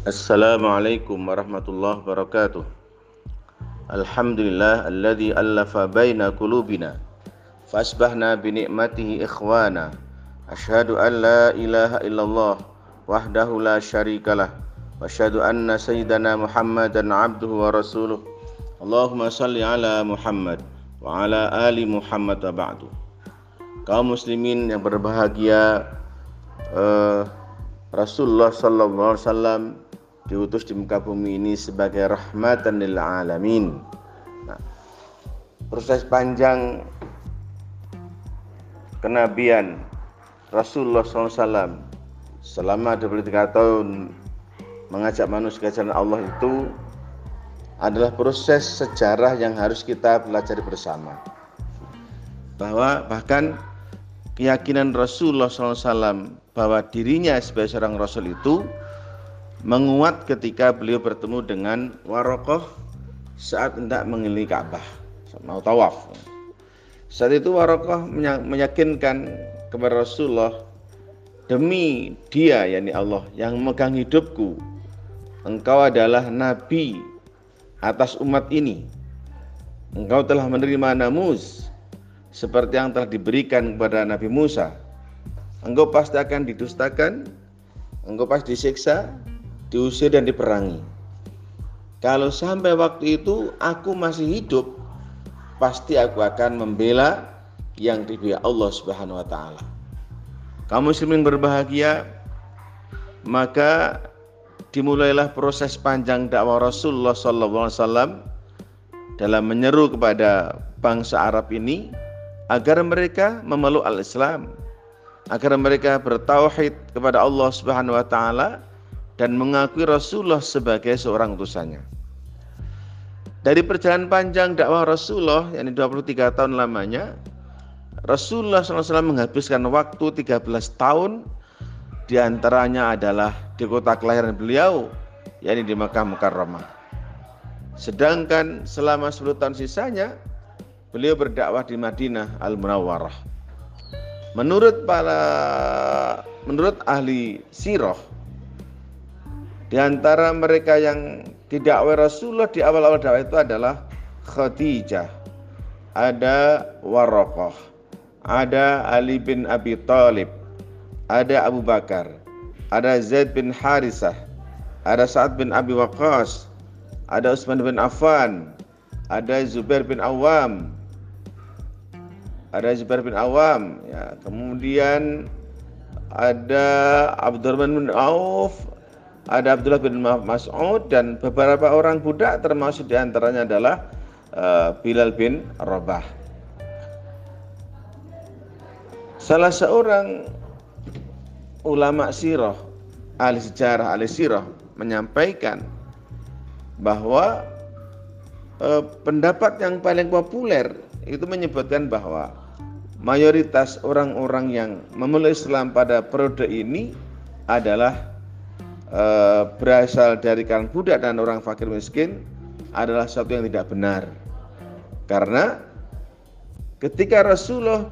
Assalamualaikum warahmatullahi wabarakatuh. Alhamdulillah alladzi allafa baina qulubina fasbahna bi ni'matihi ikhwana. Asyhadu an la ilaha illallah wahdahu la syarikalah wa asyhadu anna sayyidana Muhammadan abduhu wa rasuluh. Allahumma salli ala Muhammad wa ala ali Muhammad wa ba'du. Kaum muslimin yang berbahagia uh, Rasulullah sallallahu alaihi wasallam diutus di muka bumi ini sebagai rahmatan lil alamin. Nah, proses panjang kenabian Rasulullah SAW selama 23 tahun mengajak manusia ke jalan Allah itu adalah proses sejarah yang harus kita pelajari bersama. Bahwa bahkan keyakinan Rasulullah SAW bahwa dirinya sebagai seorang Rasul itu menguat ketika beliau bertemu dengan Warokoh saat hendak mengelilingi Ka'bah mau tawaf. Saat itu Warokoh meyakinkan kepada Rasulullah demi dia yakni Allah yang memegang hidupku engkau adalah nabi atas umat ini engkau telah menerima namus seperti yang telah diberikan kepada Nabi Musa engkau pasti akan didustakan engkau pasti disiksa diusir dan diperangi kalau sampai waktu itu aku masih hidup pasti aku akan membela yang diberi Allah Subhanahu wa taala. Kaum muslimin berbahagia, maka dimulailah proses panjang dakwah Rasulullah wasallam dalam menyeru kepada bangsa Arab ini agar mereka memeluk al-Islam, agar mereka bertauhid kepada Allah Subhanahu wa taala dan mengakui Rasulullah sebagai seorang utusannya. Dari perjalanan panjang dakwah Rasulullah yang 23 tahun lamanya, Rasulullah SAW menghabiskan waktu 13 tahun di antaranya adalah di kota kelahiran beliau yakni di Makkah Mukarramah. Sedangkan selama 10 tahun sisanya beliau berdakwah di Madinah Al Munawwarah. Menurut para menurut ahli sirah di antara mereka yang tidak Rasulullah di awal-awal dakwah itu adalah Khadijah, ada Warokoh, ada Ali bin Abi Thalib, ada Abu Bakar, ada Zaid bin Harisah, ada Sa'ad bin Abi Waqqas, ada Utsman bin Affan, ada Zubair bin Awam, ada Zubair bin Awam, ya, kemudian ada Abdurrahman bin Auf, ada Abdullah bin Mas'ud dan beberapa orang budak termasuk di antaranya adalah uh, Bilal bin Rabah. Salah seorang ulama sirah, ahli sejarah, ahli sirah menyampaikan bahwa eh, pendapat yang paling populer itu menyebutkan bahwa mayoritas orang-orang yang memeluk Islam pada periode ini adalah eh, berasal dari kalangan budak dan orang fakir miskin adalah satu yang tidak benar. Karena ketika Rasulullah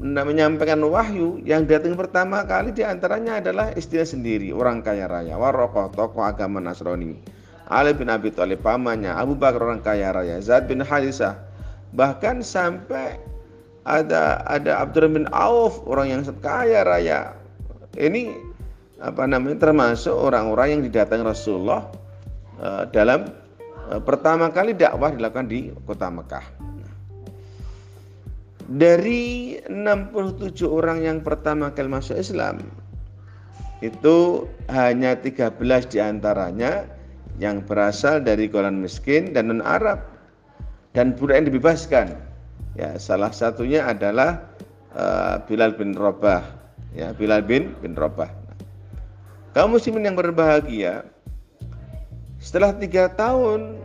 menyampaikan wahyu yang datang pertama kali di antaranya adalah istrinya sendiri orang kaya raya warokoh tokoh agama Nasrani Ali bin Abi Thalib pamannya Abu Bakar orang kaya raya Zaid bin Harisah bahkan sampai ada ada Abdurrahman bin Auf orang yang kaya raya ini apa namanya termasuk orang-orang yang didatangi Rasulullah uh, dalam uh, pertama kali dakwah dilakukan di kota Mekah. Dari 67 orang yang pertama kali masuk Islam itu hanya 13 di antaranya yang berasal dari golongan miskin dan non Arab dan budak yang dibebaskan. Ya salah satunya adalah uh, Bilal bin Rabah. Ya Bilal bin bin Rabah kaum muslimin yang berbahagia setelah tiga tahun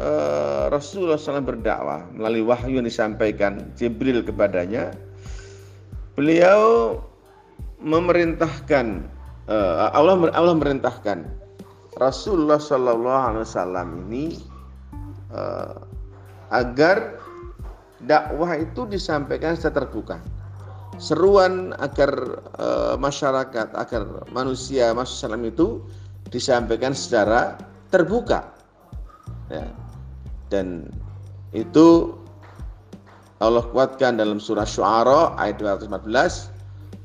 Eh, Rasulullah SAW berdakwah melalui wahyu yang disampaikan Jibril kepadanya, beliau memerintahkan uh, Allah Allah merintahkan Rasulullah SAW ini uh, agar dakwah itu disampaikan secara terbuka. Seruan agar uh, masyarakat, agar manusia masuk Islam itu disampaikan secara terbuka. Ya. Dan itu Allah kuatkan dalam surah Syu'ara ayat 214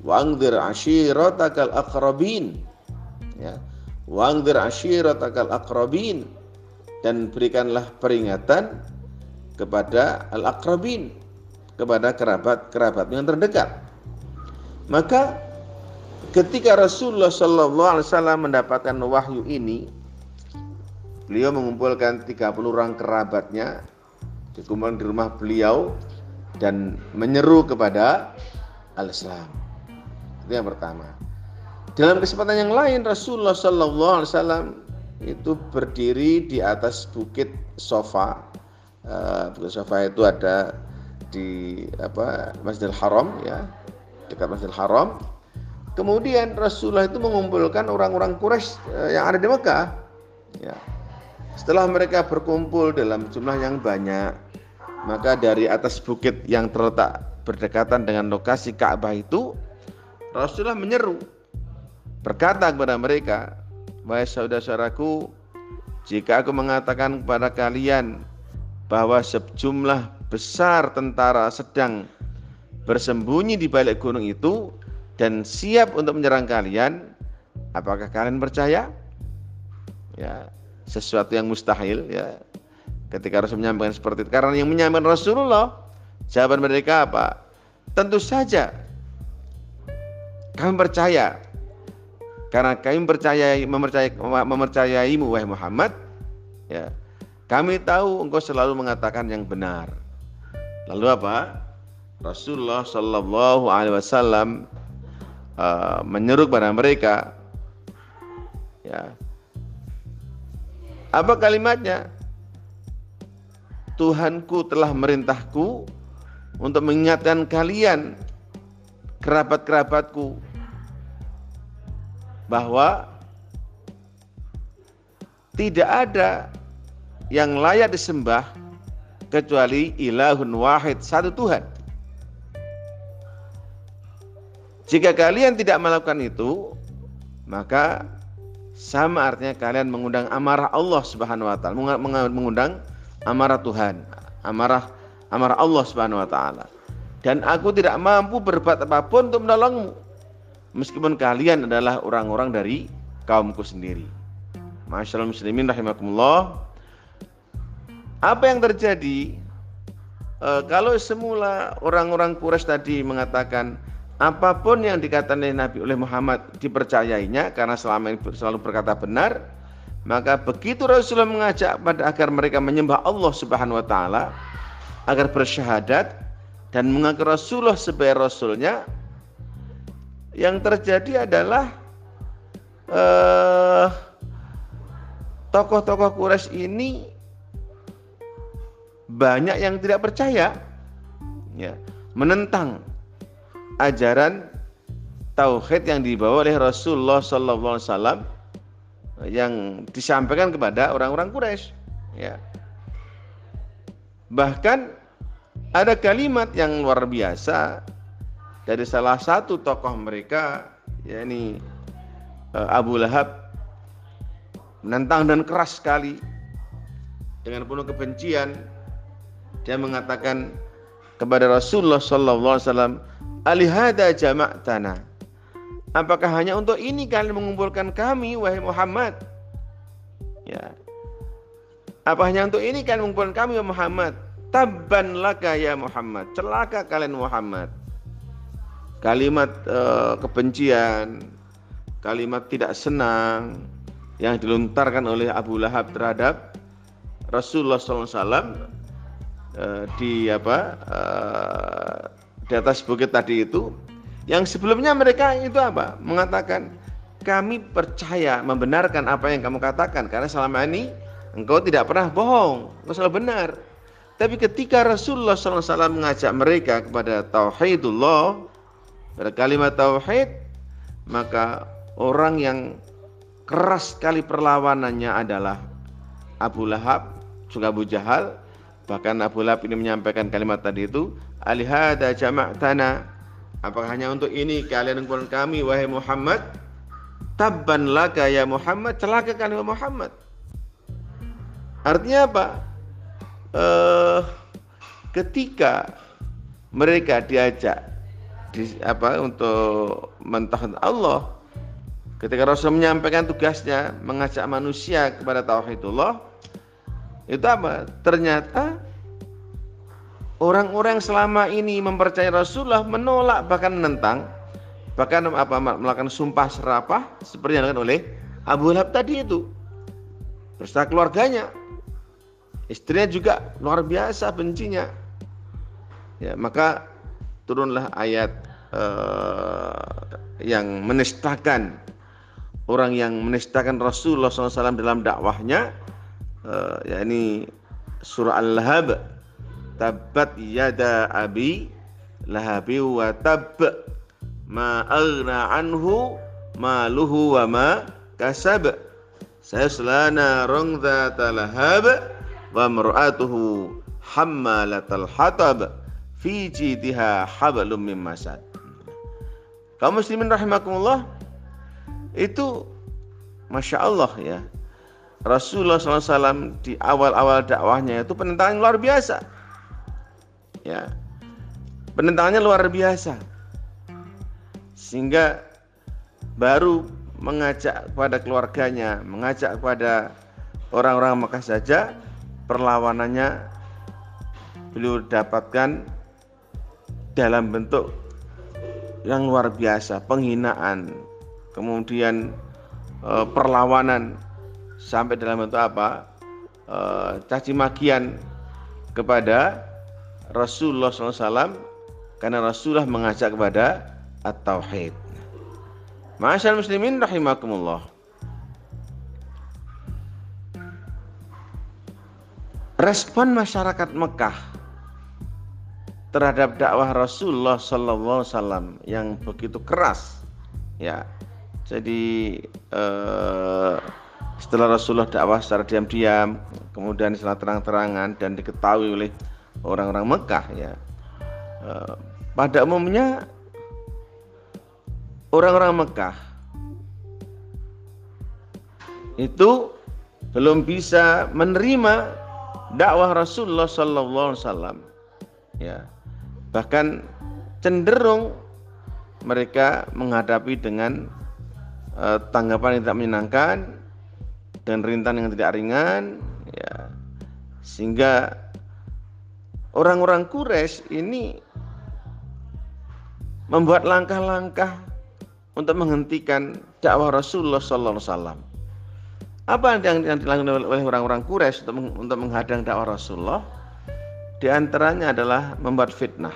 Wangdir ashiratakal akrabin ya. Wangdir ashiratakal akrabin dan berikanlah peringatan kepada al-akrabin kepada kerabat-kerabat yang terdekat. Maka ketika Rasulullah Shallallahu Alaihi Wasallam mendapatkan wahyu ini, beliau mengumpulkan 30 orang kerabatnya dikumpulkan di rumah beliau dan menyeru kepada al-Islam. Itu yang pertama. Dalam kesempatan yang lain Rasulullah Shallallahu Alaihi Wasallam itu berdiri di atas bukit Sofa. Uh, bukit Sofa itu ada di apa Masjidil Haram ya dekat Masjidil Haram. Kemudian Rasulullah itu mengumpulkan orang-orang Quraisy uh, yang ada di Mekah. Ya. Setelah mereka berkumpul dalam jumlah yang banyak, maka dari atas bukit yang terletak berdekatan dengan lokasi Ka'bah itu Rasulullah menyeru berkata kepada mereka, "Wahai saudara-saudaraku, jika aku mengatakan kepada kalian bahwa sejumlah besar tentara sedang bersembunyi di balik gunung itu dan siap untuk menyerang kalian, apakah kalian percaya?" Ya, sesuatu yang mustahil ya. Ketika Rasul menyampaikan seperti itu karena yang menyampaikan Rasulullah, jawaban mereka apa? Tentu saja kami percaya karena kami percaya mempercayai mempercayaimu wahai Muhammad ya kami tahu engkau selalu mengatakan yang benar lalu apa Rasulullah Shallallahu Alaihi Wasallam uh, menyeru kepada mereka ya apa kalimatnya Tuhanku telah merintahku untuk mengingatkan kalian kerabat-kerabatku bahwa tidak ada yang layak disembah kecuali ilahun wahid satu Tuhan. Jika kalian tidak melakukan itu, maka sama artinya kalian mengundang amarah Allah Subhanahu wa taala, mengundang amarah Tuhan, amarah amarah Allah Subhanahu wa taala dan aku tidak mampu berbuat apa pun untuk menolongmu meskipun kalian adalah orang-orang dari kaumku sendiri. Masyaallah muslimin rahimakumullah. Apa yang terjadi e, kalau semula orang-orang Quraisy tadi mengatakan apa pun yang dikatakan oleh Nabi oleh Muhammad dipercayainya karena selama ini selalu berkata benar, maka begitu Rasulullah mengajak pada agar mereka menyembah Allah Subhanahu wa taala agar bersyahadat dan mengaku Rasulullah sebagai Rasulnya yang terjadi adalah eh, tokoh-tokoh Quraisy ini banyak yang tidak percaya ya menentang ajaran tauhid yang dibawa oleh Rasulullah sallallahu alaihi wasallam yang disampaikan kepada orang-orang Quraisy ya. Bahkan ada kalimat yang luar biasa dari salah satu tokoh mereka yakni eh, Abu Lahab menentang dan keras sekali dengan penuh kebencian dia mengatakan kepada Rasulullah wasallam alihada jama'tana apakah hanya untuk ini kalian mengumpulkan kami wahai Muhammad ya apa hanya untuk ini kalian mengumpulkan kami wahai Muhammad Tabban laka ya Muhammad. Celaka kalian Muhammad. Kalimat uh, kebencian, kalimat tidak senang yang dilontarkan oleh Abu Lahab terhadap Rasulullah SAW uh, eh, di apa uh, di atas bukit tadi itu yang sebelumnya mereka itu apa mengatakan kami percaya membenarkan apa yang kamu katakan karena selama ini engkau tidak pernah bohong engkau selalu benar tapi ketika Rasulullah SAW mengajak mereka kepada tauhidullah, pada kalimat tauhid, maka orang yang keras sekali perlawanannya adalah Abu Lahab, juga Abu Jahal. Bahkan Abu Lahab ini menyampaikan kalimat tadi itu, Alihada jama'tana, apakah hanya untuk ini kalian mengumpulkan kami, wahai Muhammad? tabban laka ya Muhammad celaka kan Muhammad. Artinya apa? Uh, ketika mereka diajak di, apa untuk mentauhid Allah ketika Rasul menyampaikan tugasnya mengajak manusia kepada tauhidullah itu apa? Ternyata orang-orang selama ini mempercayai Rasulullah menolak bahkan menentang bahkan apa melakukan sumpah serapah seperti yang dilakukan oleh Abu Lahab tadi itu. Beserta keluarganya. Istrinya juga luar biasa bencinya. Ya maka turunlah ayat uh, yang menistakan orang yang menistakan Rasulullah SAW dalam dakwahnya uh, yakni surah Al-Lahab. Tabat yada abi lahabi wa tab ma aghna anhu maluhu wa ma kasab. Sayasla rong dzata lahab wa mar'atuhu hammalatal hatab. Fi jidha hablum mim masad. Kaum muslimin rahimakumullah itu masya Allah ya Rasulullah SAW di awal-awal dakwahnya itu penentangan luar biasa. Ya. Penentangannya luar biasa. Sehingga baru mengajak kepada keluarganya, mengajak kepada orang-orang Mekah saja perlawanannya beliau dapatkan dalam bentuk yang luar biasa, penghinaan, kemudian e, perlawanan sampai dalam bentuk apa? E, caci makian kepada Rasulullah SAW karena Rasulullah mengajak kepada at-tauhid. Masyaallah muslimin rahimakumullah. Respon masyarakat Mekah terhadap dakwah Rasulullah sallallahu wasallam yang begitu keras ya. Jadi eh, setelah Rasulullah dakwah secara diam-diam, kemudian setelah terang-terangan dan diketahui oleh orang-orang Mekah ya. Eh, pada umumnya orang-orang Mekah itu belum bisa menerima dakwah Rasulullah Sallallahu Alaihi Wasallam. Ya, bahkan cenderung mereka menghadapi dengan uh, tanggapan yang tidak menyenangkan dan rintangan yang tidak ringan, ya, sehingga orang-orang Quraisy ini membuat langkah-langkah untuk menghentikan dakwah Rasulullah Sallallahu Alaihi Wasallam. Apa yang, yang dilakukan oleh orang-orang Quraisy untuk, untuk menghadang dakwah Rasulullah? Di antaranya adalah membuat fitnah,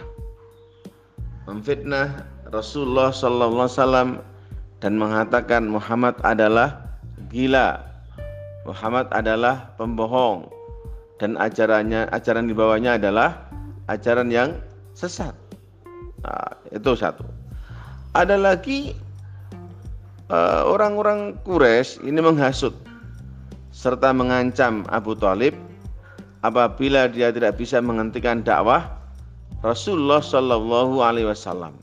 memfitnah Rasulullah Sallallahu Alaihi Wasallam dan mengatakan Muhammad adalah gila, Muhammad adalah pembohong dan ajarannya ajaran di bawahnya adalah ajaran yang sesat. Nah, itu satu. Ada lagi Eh, orang-orang uh, Quraisy ini menghasut serta mengancam Abu Talib apabila dia tidak bisa menghentikan dakwah Rasulullah Shallallahu Alaihi Wasallam.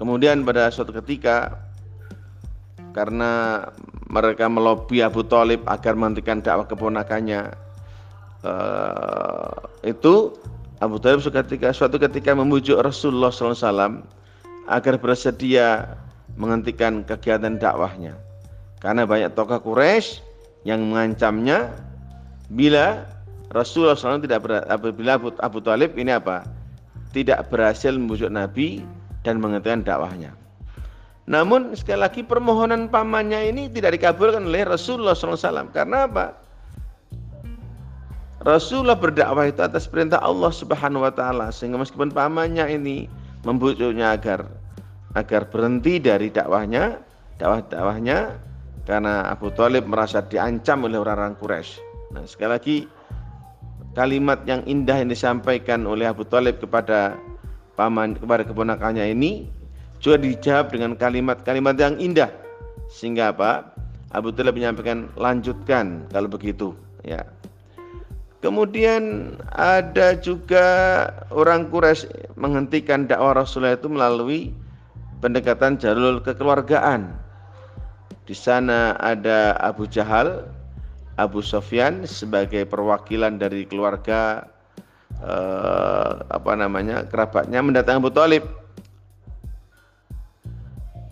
Kemudian pada suatu ketika karena mereka melobi Abu Talib agar menghentikan dakwah keponakannya uh, itu Abu Talib ketika, suatu ketika memujuk Rasulullah SAW agar bersedia menghentikan kegiatan dakwahnya. Karena banyak tokoh Quraisy yang mengancamnya bila Rasulullah SAW tidak ber, apabila Abu, Abu Talib ini apa? Tidak berhasil membujuk Nabi dan menghentikan dakwahnya. Namun sekali lagi permohonan pamannya ini tidak dikabulkan oleh Rasulullah SAW. Karena apa? Rasulullah berdakwah itu atas perintah Allah Subhanahu wa taala sehingga meskipun pamannya ini membujuknya agar agar berhenti dari dakwahnya, dakwah-dakwahnya karena Abu Talib merasa diancam oleh orang-orang Quraisy. Nah, sekali lagi kalimat yang indah yang disampaikan oleh Abu Talib kepada paman kepada keponakannya ini juga dijawab dengan kalimat-kalimat yang indah sehingga apa? Abu Talib menyampaikan lanjutkan kalau begitu ya. Kemudian ada juga orang Quraisy menghentikan dakwah Rasulullah itu melalui pendekatan jalur kekeluargaan Di sana ada Abu Jahal, Abu Sofyan sebagai perwakilan dari keluarga eh, apa namanya kerabatnya mendatangi Abu Talib.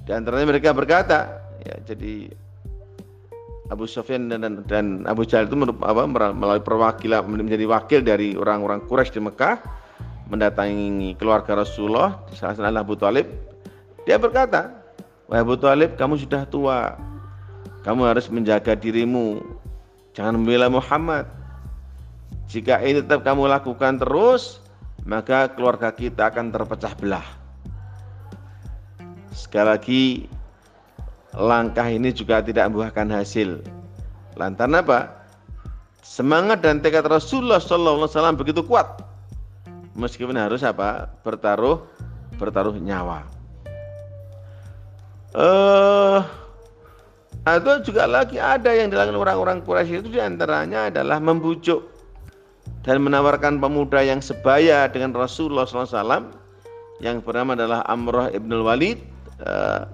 Di antaranya mereka berkata, ya jadi Abu Sofyan dan, dan, Abu Jahal itu apa, melalui perwakilan menjadi wakil dari orang-orang Quraisy di Mekah mendatangi keluarga Rasulullah di salah satu Abu Talib. Dia berkata wahai Abu Talib kamu sudah tua. Kamu harus menjaga dirimu. Jangan membela Muhammad. Jika ini tetap kamu lakukan terus maka keluarga kita akan terpecah belah sekali lagi langkah ini juga tidak membuahkan hasil. Lantaran apa? Semangat dan tekad Rasulullah SAW begitu kuat. Meskipun harus apa? Bertaruh, bertaruh nyawa. Eh, uh, atau juga lagi ada yang dilakukan orang-orang Quraisy itu di antaranya adalah membujuk dan menawarkan pemuda yang sebaya dengan Rasulullah SAW yang bernama adalah Amrah ibn Walid. Uh,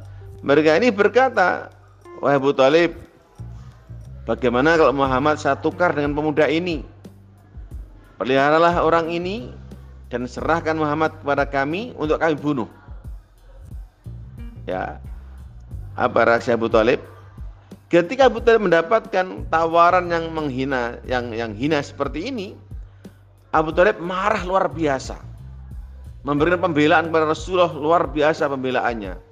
mereka ini berkata, Wahai Abu Talib, bagaimana kalau Muhammad saya tukar dengan pemuda ini? Peliharalah orang ini dan serahkan Muhammad kepada kami untuk kami bunuh. Ya, apa reaksi Abu Talib? Ketika Abu Talib mendapatkan tawaran yang menghina, yang yang hina seperti ini, Abu Talib marah luar biasa. Memberikan pembelaan kepada Rasulullah luar biasa pembelaannya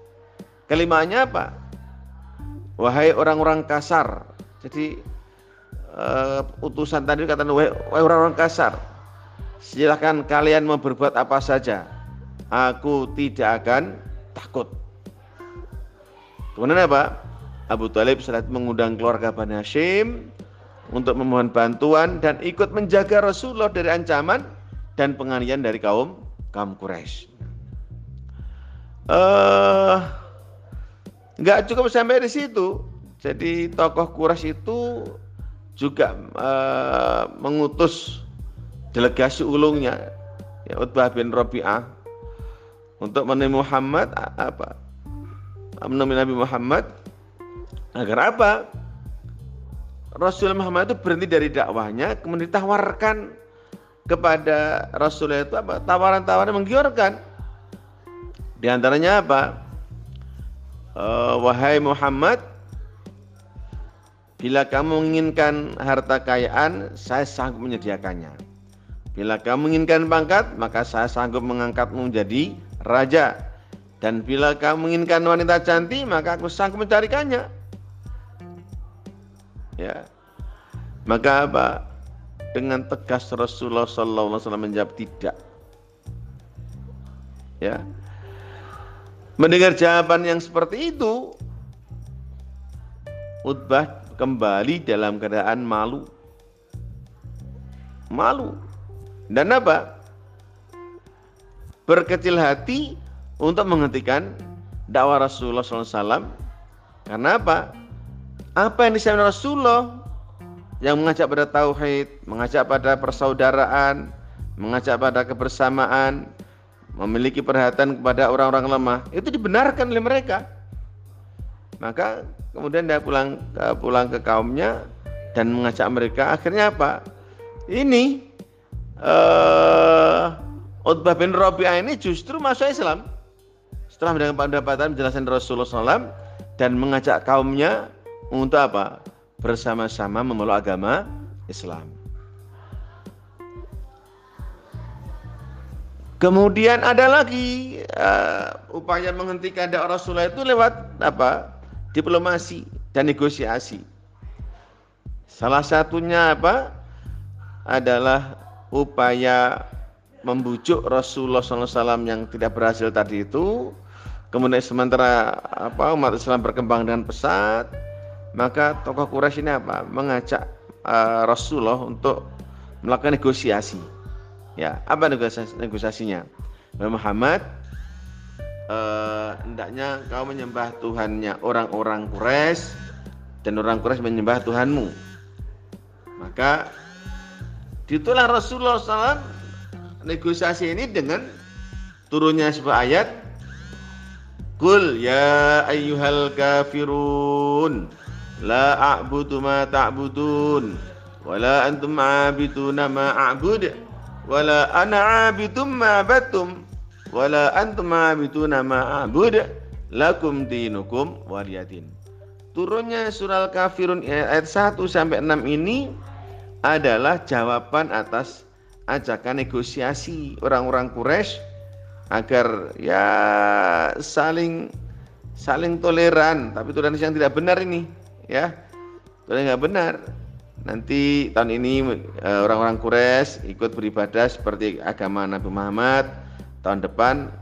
Kalimatnya apa? Wahai orang-orang kasar. Jadi uh, utusan tadi kata wahai orang-orang kasar. Silahkan kalian mau berbuat apa saja. Aku tidak akan takut. Kemudian apa? Abu Talib saat mengundang keluarga Bani Hashim untuk memohon bantuan dan ikut menjaga Rasulullah dari ancaman dan penganiayaan dari kaum kaum Quraisy. Uh, Nggak cukup sampai di situ. Jadi tokoh Quraisy itu juga uh, mengutus delegasi ulungnya ya, Utbah bin Rabi'ah untuk menemui Muhammad apa menemui Nabi Muhammad. Agar apa? Rasul Muhammad itu berhenti dari dakwahnya kemudian ditawarkan kepada Rasulullah itu apa? Tawaran-tawaran menggiurkan. Di antaranya apa wahai Muhammad bila kamu menginginkan harta kekayaan saya sanggup menyediakannya. Bila kamu menginginkan pangkat maka saya sanggup mengangkatmu menjadi raja. Dan bila kamu menginginkan wanita cantik maka aku sanggup mencarikannya. Ya. Maka apa? Dengan tegas Rasulullah SAW menjawab tidak. Ya Mendengar jawaban yang seperti itu, Utbah kembali dalam keadaan malu. Malu. Dan apa? Berkecil hati untuk menghentikan dakwah Rasulullah SAW. Karena apa? Apa yang disampaikan Rasulullah yang mengajak pada tauhid, mengajak pada persaudaraan, mengajak pada kebersamaan, memiliki perhatian kepada orang-orang lemah itu dibenarkan oleh mereka. Maka kemudian dia pulang ke, pulang ke kaumnya dan mengajak mereka akhirnya apa? Ini uh, Utbah bin Rabi'ah ini justru masuk Islam. Setelah mendengar pendapatan penjelasan Rasulullah SAW dan mengajak kaumnya untuk apa? Bersama-sama memeluk agama Islam Kemudian ada lagi uh, upaya menghentikan dakwah Rasulullah itu lewat apa? Diplomasi dan negosiasi. Salah satunya apa? Adalah upaya membujuk Rasulullah SAW yang tidak berhasil tadi itu. Kemudian sementara apa umat Islam berkembang dengan pesat, maka tokoh Quraisy ini apa? Mengajak uh, Rasulullah untuk melakukan negosiasi Ya, apa negosiasi, negosiasinya? Muhammad eh, hendaknya kau menyembah Tuhannya orang-orang Quraisy dan orang Quraisy menyembah Tuhanmu. Maka ditulah Rasulullah SAW negosiasi ini dengan turunnya sebuah ayat Qul ya ayyuhal kafirun la a'budu ma ta'budun wala antum 'abiduna ma a'bud wala ana 'abidum ma abattum wala antum 'abiduna ma a'bud. Lakum dinukum waliyadin. Turunnya surah Al-Kafirun ayat 1 sampai 6 ini adalah jawaban atas ajakan negosiasi orang-orang Quraisy agar ya saling saling toleran. Tapi toleransi yang tidak benar ini ya. Toleransi nggak benar nanti tahun ini eh, orang-orang Quraisy ikut beribadah seperti agama Nabi Muhammad. Tahun depan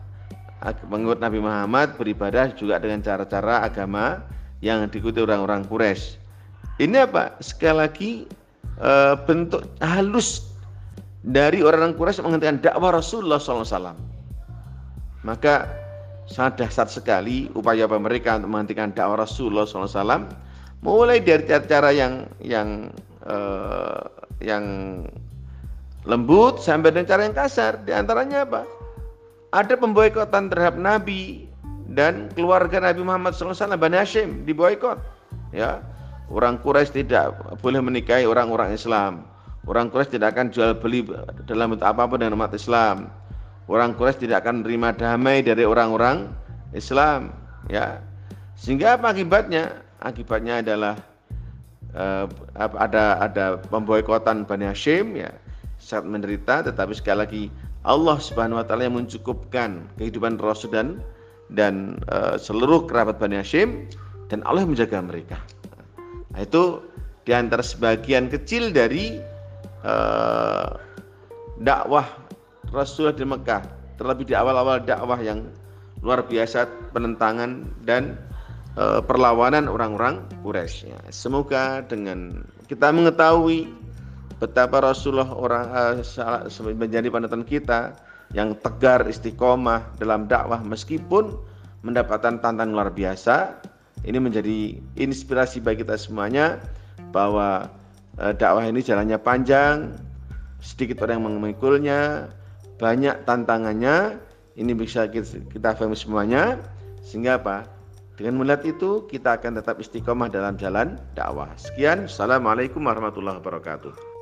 mengikut Nabi Muhammad beribadah juga dengan cara-cara agama yang diikuti orang-orang Quraisy. Ini apa? Sekali lagi eh, bentuk halus dari orang-orang Quraisy menghentikan dakwah Rasulullah SAW maka sangat dahsyat sekali upaya mereka untuk menghentikan dakwah Rasulullah SAW mulai dari cara-cara yang yang uh, yang lembut sampai dengan cara yang kasar. Di antaranya apa? Ada pemboikotan terhadap Nabi dan keluarga Nabi Muhammad SAW Bani Hashim diboikot. Ya, orang Quraisy tidak boleh menikahi orang-orang Islam. Orang Quraisy tidak akan jual beli dalam bentuk apa pun dengan umat Islam orang Quraisy tidak akan menerima damai dari orang-orang Islam ya sehingga apa akibatnya akibatnya adalah uh, ada ada pemboikotan Bani Hashim ya saat menderita tetapi sekali lagi Allah Subhanahu wa taala yang mencukupkan kehidupan Rasul dan dan uh, seluruh kerabat Bani Hashim dan Allah menjaga mereka. Nah, itu di antara sebagian kecil dari uh, dakwah Rasulullah di Mekah, terlebih di awal-awal dakwah yang luar biasa penentangan dan e, perlawanan orang-orang Quraisy. Ya, semoga dengan kita mengetahui betapa Rasulullah orang e, menjadi panutan kita yang tegar istiqomah dalam dakwah meskipun mendapatkan tantangan luar biasa. Ini menjadi inspirasi bagi kita semuanya bahwa e, dakwah ini jalannya panjang, sedikit orang yang mengikulnya, banyak tantangannya ini bisa kita pahami semuanya sehingga apa dengan melihat itu kita akan tetap istiqomah dalam jalan dakwah. Sekian. Assalamualaikum warahmatullahi wabarakatuh